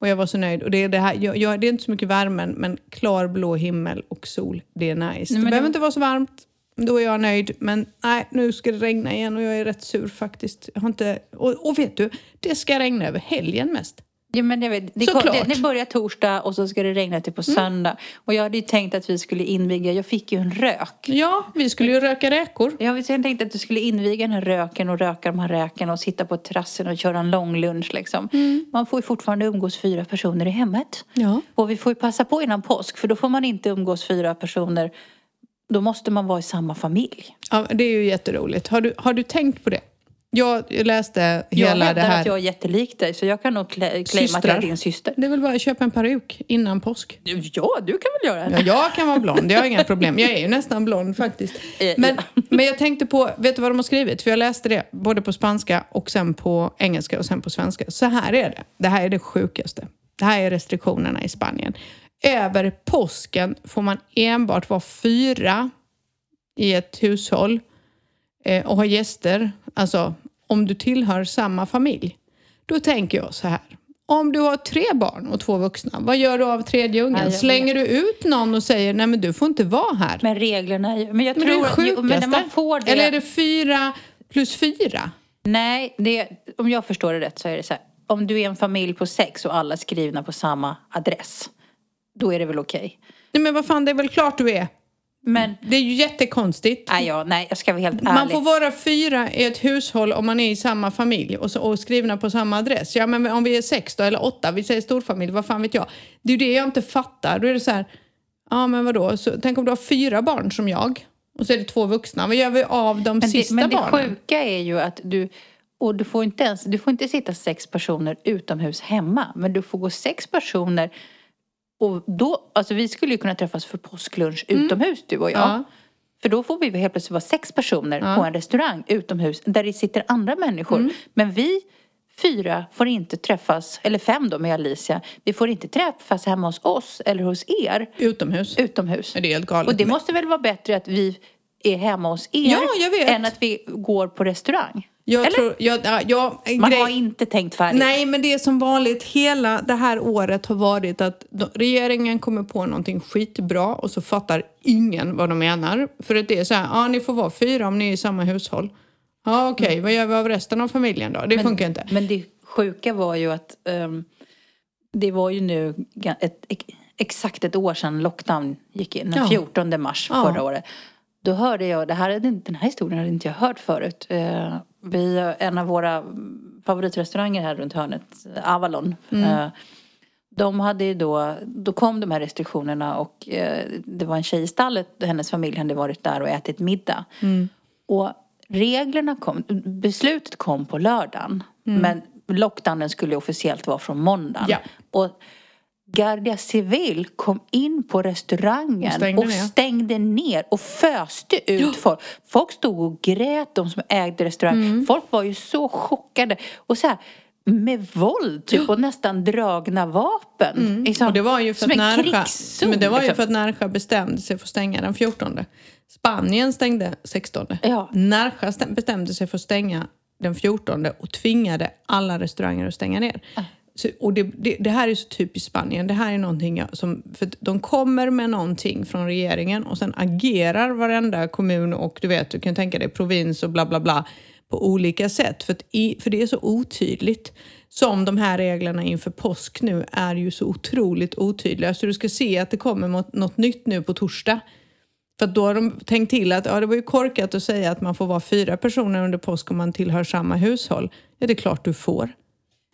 Och jag var så nöjd. Och det är, det här, jag, jag, det är inte så mycket värmen, men klar blå himmel och sol, det är nice. Nej, det behöver det- inte vara så varmt, då är jag nöjd. Men nej, nu ska det regna igen och jag är rätt sur faktiskt. Jag har inte, och, och vet du, det ska regna över helgen mest. Ja, men jag vet, det, Såklart. det, det börjar torsdag och så ska det regna till på söndag. Och jag hade ju tänkt att vi skulle inviga, jag fick ju en rök. Ja, vi skulle ju röka räkor. Jag hade tänkt att du skulle inviga den här röken och röka de här räkorna och sitta på terrassen och köra en lång lunch liksom. Man får ju fortfarande umgås fyra personer i hemmet. Ja. Och vi får ju passa på innan påsk för då får man inte umgås fyra personer. Då måste man vara i samma familj. Ja, det är ju jätteroligt. Har du, har du tänkt på det? Jag läste Jag hela hävdar det här. att jag är jättelik dig så jag kan nog cla- claima att jag är din syster. Det är väl bara att köpa en peruk innan påsk. Ja, du kan väl göra det? Ja, jag kan vara blond, jag har inga problem. Jag är ju nästan blond faktiskt. Eh, Men, men jag tänkte på, vet du vad de har skrivit? För jag läste det både på spanska och sen på engelska och sen på svenska. Så här är det. Det här är det sjukaste. Det här är restriktionerna i Spanien. Över påsken får man enbart vara fyra i ett hushåll eh, och ha gäster. Alltså om du tillhör samma familj. Då tänker jag så här. Om du har tre barn och två vuxna, vad gör du av tredje ungen? Slänger du ut någon och säger nej men du får inte vara här? Men reglerna är ju... Men jag Men det är tror... sjukaste. men när man får det... Eller är det fyra plus fyra? Nej, det, om jag förstår det rätt så är det så här. Om du är en familj på sex och alla är skrivna på samma adress. Då är det väl okej. Nej men vad fan, det är väl klart du är. Men, Det är ju jättekonstigt. nej, ja, nej, jag ska vara helt ärlig. Man får vara fyra i ett hushåll om man är i samma familj och, så, och skrivna på samma adress. Ja, men om vi är sex då, eller åtta, vi säger storfamilj, vad fan vet jag. Det är ju det jag inte fattar. Då är det så här, ja men vadå, så, tänk om du har fyra barn som jag och så är det två vuxna. Vad gör vi av de men sista det, men det barnen? sjuka är ju att du... Och du får inte ens... Du får inte sitta sex personer utomhus hemma. Men du får gå sex personer och då, alltså vi skulle ju kunna träffas för påsklunch utomhus du och jag. Mm. Ja. För då får vi helt plötsligt vara sex personer Ja. på en restaurang utomhus där det sitter andra människor. Mm. Men vi fyra får inte träffas, eller fem då med Alicia, vi får inte träffas hemma hos oss eller hos er Utomhus. utomhus. Det är helt galet. Och det måste väl vara bättre att vi är hemma hos er Ja, än att vi går på restaurang. Jag eller? tror, jag, ja, ja, Man grej- har inte tänkt färdigt. Nej, men det är som vanligt. Hela det här året har varit att regeringen kommer på någonting skitbra och så fattar ingen vad de menar. För att det är så här, ja ni får vara fyra om ni är i samma hushåll. Ja okej, vad gör vi av resten av familjen då? Det funkar inte. Men det sjuka var ju att ehm, det var ju nu ett, ex- exakt ett år sedan lockdown gick in, den Ja. 14 mars Ja. förra året. Då hörde jag, det här, är- den här historien hade inte jag hört förut. Eh, vi, en av våra favoritrestauranger här runt hörnet, Avalon. Eh, de hade ju då, då kom de här restriktionerna och eh, det var en tjej i stallet, hennes familj hade varit där och ätit middag. Och reglerna kom, beslutet kom på lördagen. Men lockdownen skulle officiellt vara från måndagen. Ja. Och Guardia Civil kom in på restaurangen Och stängde och ner. stängde ner och föste ut folk. Folk stod och grät, de som ägde restaurangen. Mm. Folk var ju så chockade. Och så här, med våld typ och nästan dragna vapen. Liksom, Mm. Och det var ju för som att en krigszon, men det var ju liksom. för att Närsjö bestämde sig för att stänga den 14. Spanien stängde 16. Ja. Stäm- bestämde sig för att stänga den 14 och tvingade alla restauranger att stänga ner. Så, och det, det, det här är så typiskt Spanien. Det här är någonting jag, som... För att de kommer med någonting från regeringen och sen agerar varenda kommun och du vet, du kan tänka dig provins och bla bla bla på olika sätt. För, att i, för det är så otydligt. Som de här reglerna inför påsk nu är ju så otroligt otydliga. Så du ska se att det kommer något nytt nu på torsdag. För att då har de tänkt till att ja, det var ju korkat att säga att man får vara fyra personer under påsk om man tillhör samma hushåll. Ja, det är klart du får.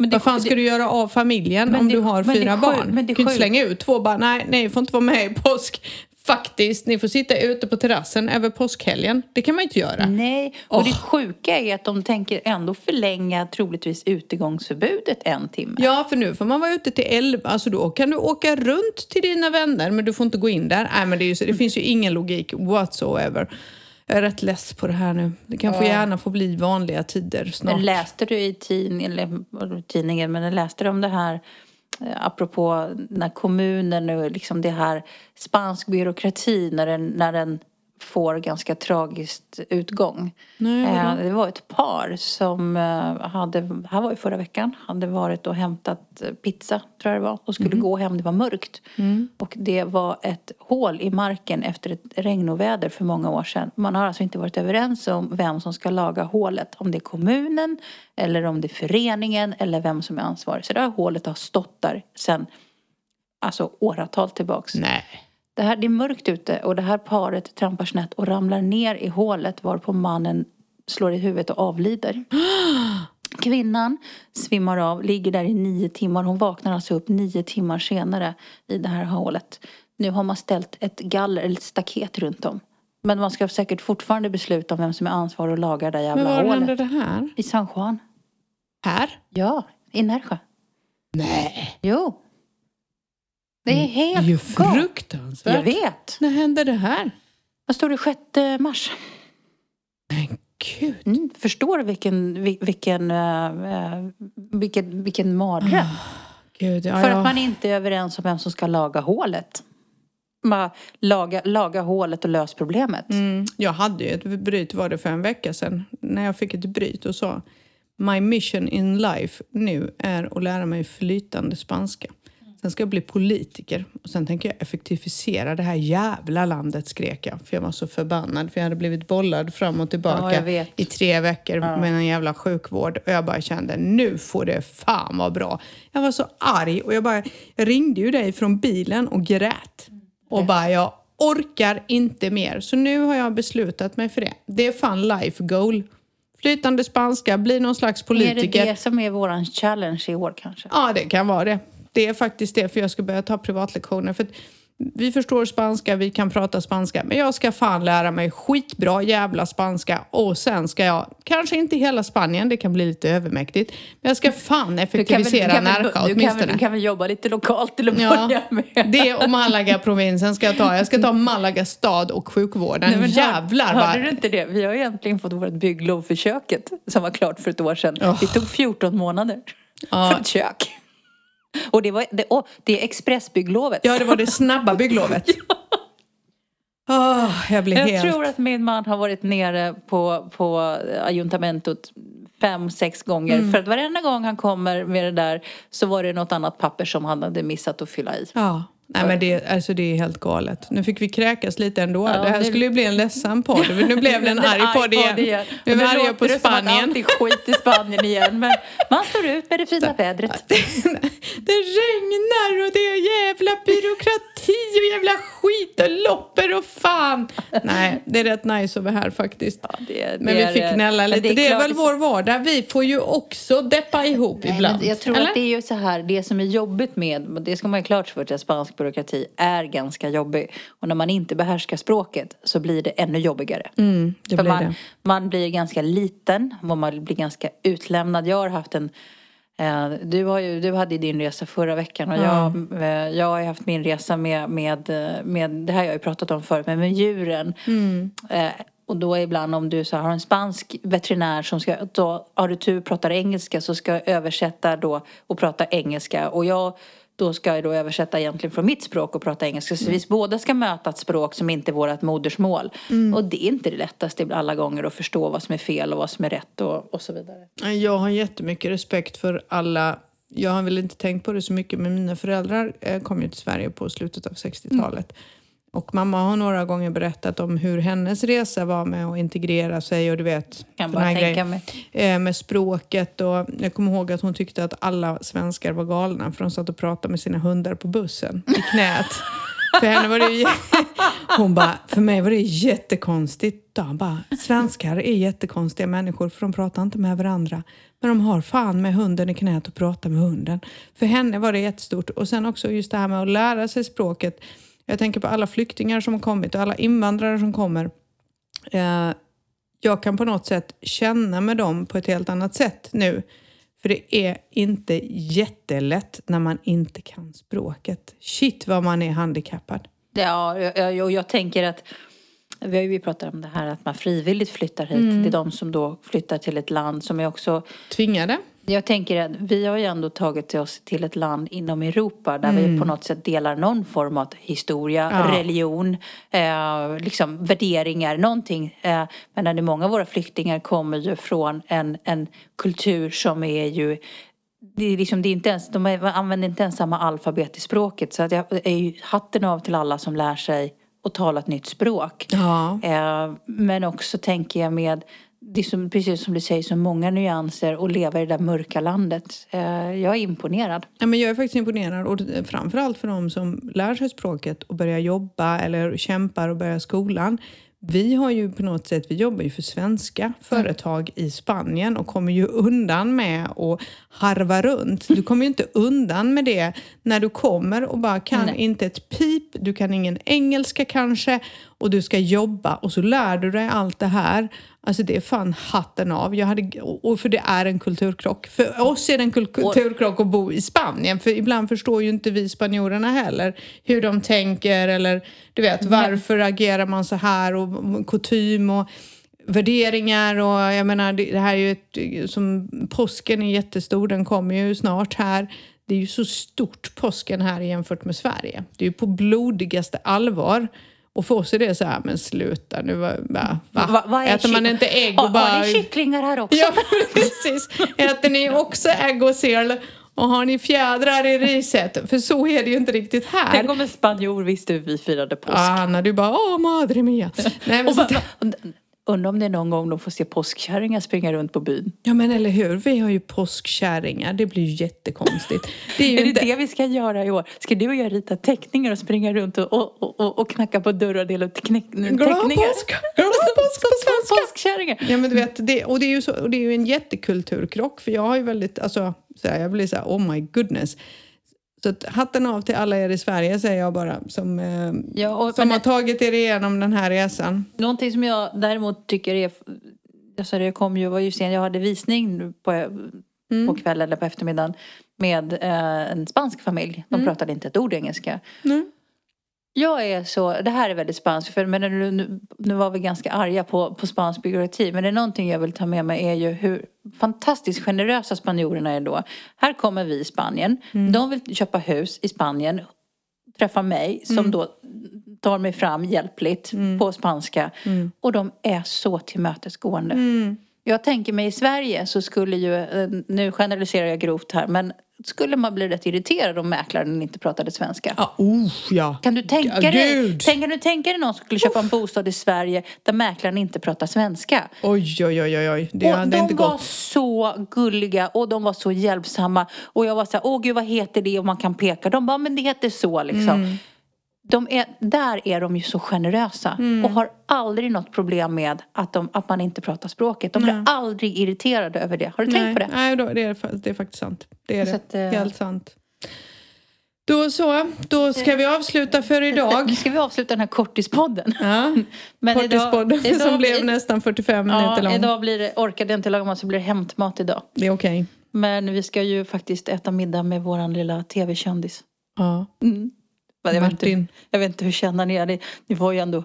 Men Vad fan ska du göra av familjen om det- du har fyra barn? men Du kan inte slänga ut två bara, nej, nej, får inte vara med i påsk. Faktiskt, ni får sitta ute på terrassen över påskhelgen. Det kan man inte göra. Nej, och Åh. det sjuka är att de tänker ändå förlänga troligtvis utegångsförbudet en timme. Ja, för nu får man vara ute till 11, alltså då kan du åka runt till dina vänner men du får inte gå in där. Nej, men det, ju det finns ju ingen logik whatsoever. Jag är rätt less på det här nu. Det kan få gärna få bli vanliga tider snart. Men läste du i tidningen, eller tidningen, men läste du om det här eh, apropå när kommunen och liksom det här spansk byråkrati när den, när den får ganska tragiskt utgång. Nej, vadå? Eh, det var ett par som eh, hade, här var ju förra veckan, hade varit och hämtat pizza tror jag det var och skulle gå hem, det var mörkt. Och det var ett hål i marken efter ett regnoväder för många år sedan. Man har alltså inte varit överens om vem som ska laga hålet. Om det är kommunen eller om det är föreningen eller vem som är ansvarig. Så det här hålet har stått där sedan alltså åratal tillbaks. Nej. Det, här, det är mörkt ute och det här paret trampar snett och ramlar ner i hålet varpå mannen slår i huvudet och avlider. Kvinnan svimmar av, ligger där i nio timmar. Hon vaknar alltså upp nio timmar senare i det här hålet. Nu har man ställt ett galler, eller ett staket runt om. Men man ska säkert fortfarande besluta om vem som är ansvarig att laga det där Men jävla var hände hålet. det här? I San Juan. Här? Ja, i Närsjö. Nej. Jo. Det är Det är helt ju fruktansvärt. Jag vet. När hände det här? Vad står det? 6 mars. Men gud. Mm, förstår du vilken, vil- vilken, eh, vilken, vilken mardröm? Gud, ja, För att man inte är överens om vem som ska laga hålet. Man laga, laga hålet och lös problemet. Mm, jag hade ju ett bryt var det för en vecka sedan när jag fick ett bryt och sa My mission in life nu är att lära mig flytande spanska. Sen ska jag bli politiker och sen tänker jag effektivisera det här jävla landet skrek jag. För jag var så förbannad för jag hade blivit bollad fram och Ja, tillbaka vet. i tre veckor med en jävla sjukvård. Och jag bara kände nu får det fan vara bra. Jag var så arg och jag bara jag ringde ju dig från bilen och grät. Och bara jag orkar inte mer. Så nu har jag beslutat mig för det. Det är fan life goal. Flytande spanska, bli någon slags Är politiker. det det som är våran challenge i år kanske? Ja, det kan vara det. Det är faktiskt det, för jag ska börja ta privatlektioner. För vi förstår spanska, vi kan prata spanska, men jag ska fan lära mig skitbra jävla spanska och sen ska jag, kanske inte hela Spanien, det kan bli lite övermäktigt, men jag ska fan effektivisera Närja du, kan väl, åtminstone. du kan väl jobba lite lokalt till att Ja, börja med? det och Malaga-provinsen ska jag ta. Jag ska ta Malaga stad och sjukvården. Nej, men hör- Jävlar Hörde vad... du inte det? Vi har ju äntligen fått vårt bygglov för köket som var klart för ett år sedan. Oh. Det tog 14 månader Ja. för ett kök. Och det, var, det, oh, det är expressbygglovet. Ja, det var det snabba bygglovet. Åh, jag blir Jag helt... tror att min man har varit nere på, på ajuntamentot fem, sex gånger. Mm. För att varenda gång han kommer med det där så var det något annat papper som han hade missat att fylla i. Ja. Nej, men det, alltså, det är helt galet. Nu fick vi kräkas lite ändå. Ja, det här det- skulle ju bli en ledsen podd. Nu blev det en arg podd igen. Nu är vi arga på det som att Spanien. är skit i Spanien igen. Men man står ut med det fina vädret. Det regnar och det är jävla byråkrati och jävla skit och lopper och fan. Nej, det är rätt nice att vara här faktiskt. Ja, det- men det vi fick är- gnälla lite. det Det är är, klart- väl vår vardag. Vi får ju också deppa ihop Nej, ibland. jag tror eller? att det är ju så här, det som är jobbigt med, det ska man ju klart för att spansk byråkrati är ganska jobbig. Och när man inte behärskar språket så blir det ännu jobbigare. Mm, det för blir man, det. man blir ganska liten och man blir ganska utlämnad. Jag har haft en eh, du, har ju, du hade din resa förra veckan och jag, eh, jag har haft min resa med, med, eh, med, det här har jag ju pratat om förut, men med djuren. Mm. Och då ibland om du så har en spansk veterinär som ska, då har du tur pratar engelska så ska jag översätta då och prata engelska. Och jag då ska jag då översätta egentligen från mitt språk och prata engelska. Så vi båda ska möta ett språk som inte är vårt modersmål. Och det är inte det lättaste alla gånger att förstå vad som är fel och vad som är rätt och, och så vidare. Jag har jättemycket respekt för alla. Jag har väl inte tänkt på det så mycket, men mina föräldrar eh, kom ju till Sverige på slutet av 60-talet. Och mamma har några gånger berättat om hur hennes resa var med att integrera sig och du vet, Kan bara tänka grejen. mig. Eh, med språket och jag kommer ihåg att hon tyckte att alla svenskar var galna för de satt och pratade med sina hundar på bussen i knät. för henne var det. Hon bara, för mig var det jättekonstigt. Hon bara, svenskar är jättekonstiga människor för de pratar inte med varandra. Men de har fan med hunden i knät och pratar med hunden. För henne var det jättestort. Och sen också just det här med att lära sig språket. Jag tänker på alla flyktingar som har kommit och alla invandrare som kommer. Eh, jag kan på något sätt känna med dem på ett helt annat sätt nu. För det är inte jättelätt när man inte kan språket. Shit vad man är handikappad. Ja, jag, jag, jag tänker att Vi har ju pratat om det här att man frivilligt flyttar hit. Det är de som då flyttar till ett land som är också Tvingade? Jag tänker att vi har ju ändå tagit oss till ett land inom Europa där vi på något sätt delar någon form av historia, Ja. religion, eh, liksom värderingar, någonting. Eh, men många av våra flyktingar kommer ju från en, en kultur som är ju det är liksom, det är inte ens, de använder inte ens samma alfabet i språket. Så att jag är ju hatten av till alla som lär sig att tala ett nytt språk. Ja. Eh, men också tänker jag med, det är som, precis som du säger, så många nyanser och leva i det där mörka landet. Eh, jag är imponerad. Ja, men jag är faktiskt imponerad. Och framförallt för de som lär sig språket och börjar jobba eller kämpar och börjar skolan. Vi har ju på något sätt, vi jobbar ju för svenska företag i Spanien och kommer ju undan med att harva runt. Du kommer ju inte undan med det när du kommer och bara kan Nej. inte ett pip, du kan ingen engelska kanske och du ska jobba och så lär du dig allt det här. Alltså det är fan hatten av. Jag hade, och för det är en kulturkrock. För oss är det en kul- kulturkrock att bo i Spanien. För ibland förstår ju inte vi spanjorerna heller hur de tänker eller du vet varför agerar man så här och kutym och värderingar och jag menar det här är ju ett, som påsken är jättestor, den kommer ju snart här. Det är ju så stort påsken här jämfört med Sverige. Det är ju på blodigaste allvar. Och för oss är det så här, men sluta nu, va? va? Va- är Äter man inte ägg och bara... Har ni kycklingar här också? Ja, precis. Äter ni också ägg och sill och har ni fjädrar i riset? För så är det ju inte riktigt här. Tänk om en spanjor visste hur vi firade påsk. Ja, Anna, du bara åh madre mia. Nej, men Och så, va- va- Undrar om det är någon gång de får se påskkärringar springa runt på byn. ja men eller hur, vi har ju påskkärringar, det blir ju jättekonstigt. Det är ju Är det inte... det vi ska göra i år? Ska du och jag rita teckningar och springa runt och, och, och, och knacka på dörrar och dela ut knäck, Glad teckningar? påsk! Glad påsk! Påskkärringar! Ja men du vet, det, och, det är ju så, och det är ju en jättekulturkrock för jag har ju väldigt, alltså, så här, jag blir så här, oh my goodness. Så att hatten av till alla er i Sverige säger jag bara som, eh, Ja, och, som men, har tagit er igenom den här resan. Någonting som jag däremot tycker är... Alltså det kom ju, var ju sen, jag hade visning på, Mm. på kvällen eller på eftermiddagen med eh, en spansk familj. De pratade inte ett ord engelska. Mm. Jag är så, det här är väldigt spanskt, för men nu, nu, var vi ganska arga på, på spansk byråkrati. Men det är någonting jag vill ta med mig är ju hur fantastiskt generösa spanjorerna är då. Här kommer vi i Spanien. De vill köpa hus i Spanien. Träffa mig som då tar mig fram hjälpligt på spanska. Och de är så tillmötesgående. Jag tänker mig i Sverige så skulle ju, eh, nu generaliserar jag grovt här, men skulle man bli rätt irriterad om mäklaren inte pratade svenska? Ja, oh, ja. Kan du tänka Ja, dig, tänk, kan du tänka dig någon som skulle köpa en bostad i Sverige där mäklaren inte pratar svenska? Oj, oj, oj, oj. Det och hade de inte var gått. så gulliga och de var så hjälpsamma. Och jag var så här, åh gud vad heter det? Och man kan peka. De bara, men det heter så liksom. Mm. De är, där är de ju så generösa Mm. och har aldrig något problem med att, de, att man inte pratar språket. De blir aldrig irriterade över det. Har du tänkt Nej, på det? nej då, det, är, det är faktiskt sant. Det är Så det. att, eh, Helt sant. Då så, då ska vi avsluta för idag. Nu ska vi avsluta den här kortispodden. Ja, Men Kortispodden idag- som idag- blev nästan 45 minuter Ja, lång. idag blir det, orkade jag inte laga mat så blir det hämtmat idag. Det är okej. Men vi ska ju faktiskt äta middag med våran lilla tv-kändis. Ja. Men Jag vet, inte, jag vet inte hur känner ni är. Det, det var ju ändå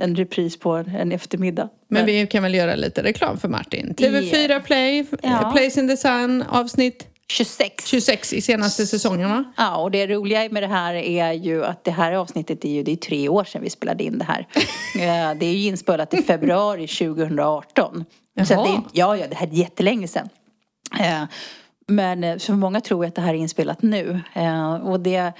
en, repris på en, eftermiddag. Men vi kan väl göra lite reklam för Martin. TV4 Play, Ja. eh, Place in the Sun, avsnitt 26. 26 i senaste säsongen va? Ja, och det roliga med det här är ju att det här avsnittet är ju, det är tre år sedan vi spelade in det här. Eh, det är ju inspelat i februari 2018. Så att det Jaha. ja, ja, det här är jättelänge sedan. Eh, Men så många tror att det här är inspelat nu. Och det,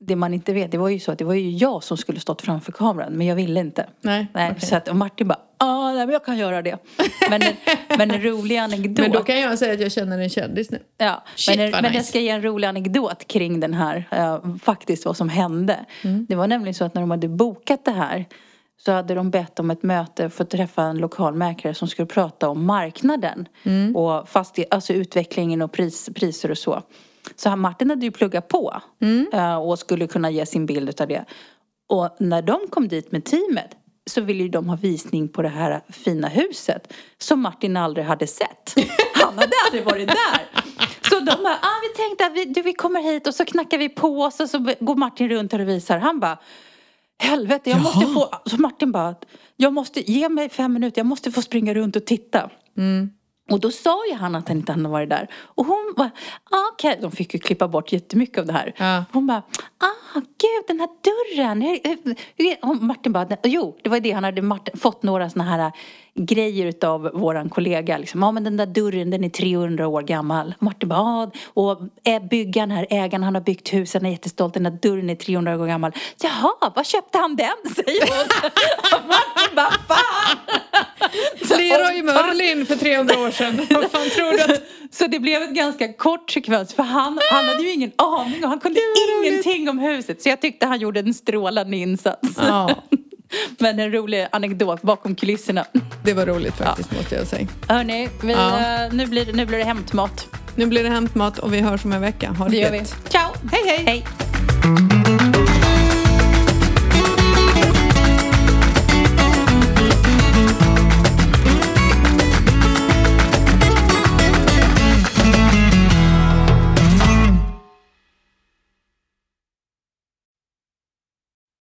det man inte vet, det var ju så att det var ju jag som skulle stått framför kameran, men jag ville inte. Nej, Nej, okej. så att, och Martin bara, ah, nej men jag kan göra det. Men, en- men en rolig anekdot. Men då kan jag säga att jag känner en kändis nu. Ja, Shit, men, men nice. jag ska ge en rolig anekdot kring den här, eh, faktiskt vad som hände. Mm. Det var nämligen så att när de hade bokat det här så hade de bett om ett möte för att träffa en lokal mäklare som skulle prata om marknaden Mm. och fastighet, alltså utvecklingen och pris, priser och så. Så Martin hade ju pluggat på Mm. eh, och skulle kunna ge sin bild av det. Och när de kom dit med teamet så ville ju de ha visning på det här fina huset som Martin aldrig hade sett. Han hade aldrig varit där. Så de bara, ah, vi tänkte att vi, du, vi kommer hit och så knackar vi på oss och så går Martin runt och visar. Han bara, helvete, jag måste få... Så Martin bara, jag måste, ge mig fem minuter, jag måste få springa runt och titta. Mm. Och då sa ju han att han inte hade varit där. Och hon bara, ah, okej. Okay. De fick ju klippa bort jättemycket av det här. Ja. Hon bara, ah gud den här dörren. Och Martin bara, jo det var det han hade Martin, fått några såna här grejer utav våran kollega. Liksom. Ja men den där dörren den är 300 år gammal. Martin bara, ah, och byggaren här, ägaren han har byggt huset, han är jättestolt. Den där dörren är 300 år gammal. Jaha, vad köpte han den? Säger hon. och Martin bara, fan! Leroy Merlin för 300 år sedan. Vad fan tror du? Att... Så det blev en ganska kort sekvens för han, han hade ju ingen aning och han kunde ingenting om huset. Så jag tyckte han gjorde en strålande insats. Ja. Men en rolig anekdot bakom kulisserna. Det var roligt faktiskt ja. måste jag säga. Hörni, vi, ja. uh, nu, blir, nu blir det hämtmat. Nu blir det hämtmat och vi hörs om en vecka. Ha det, det gör vi. Ciao! Hej hej! hej.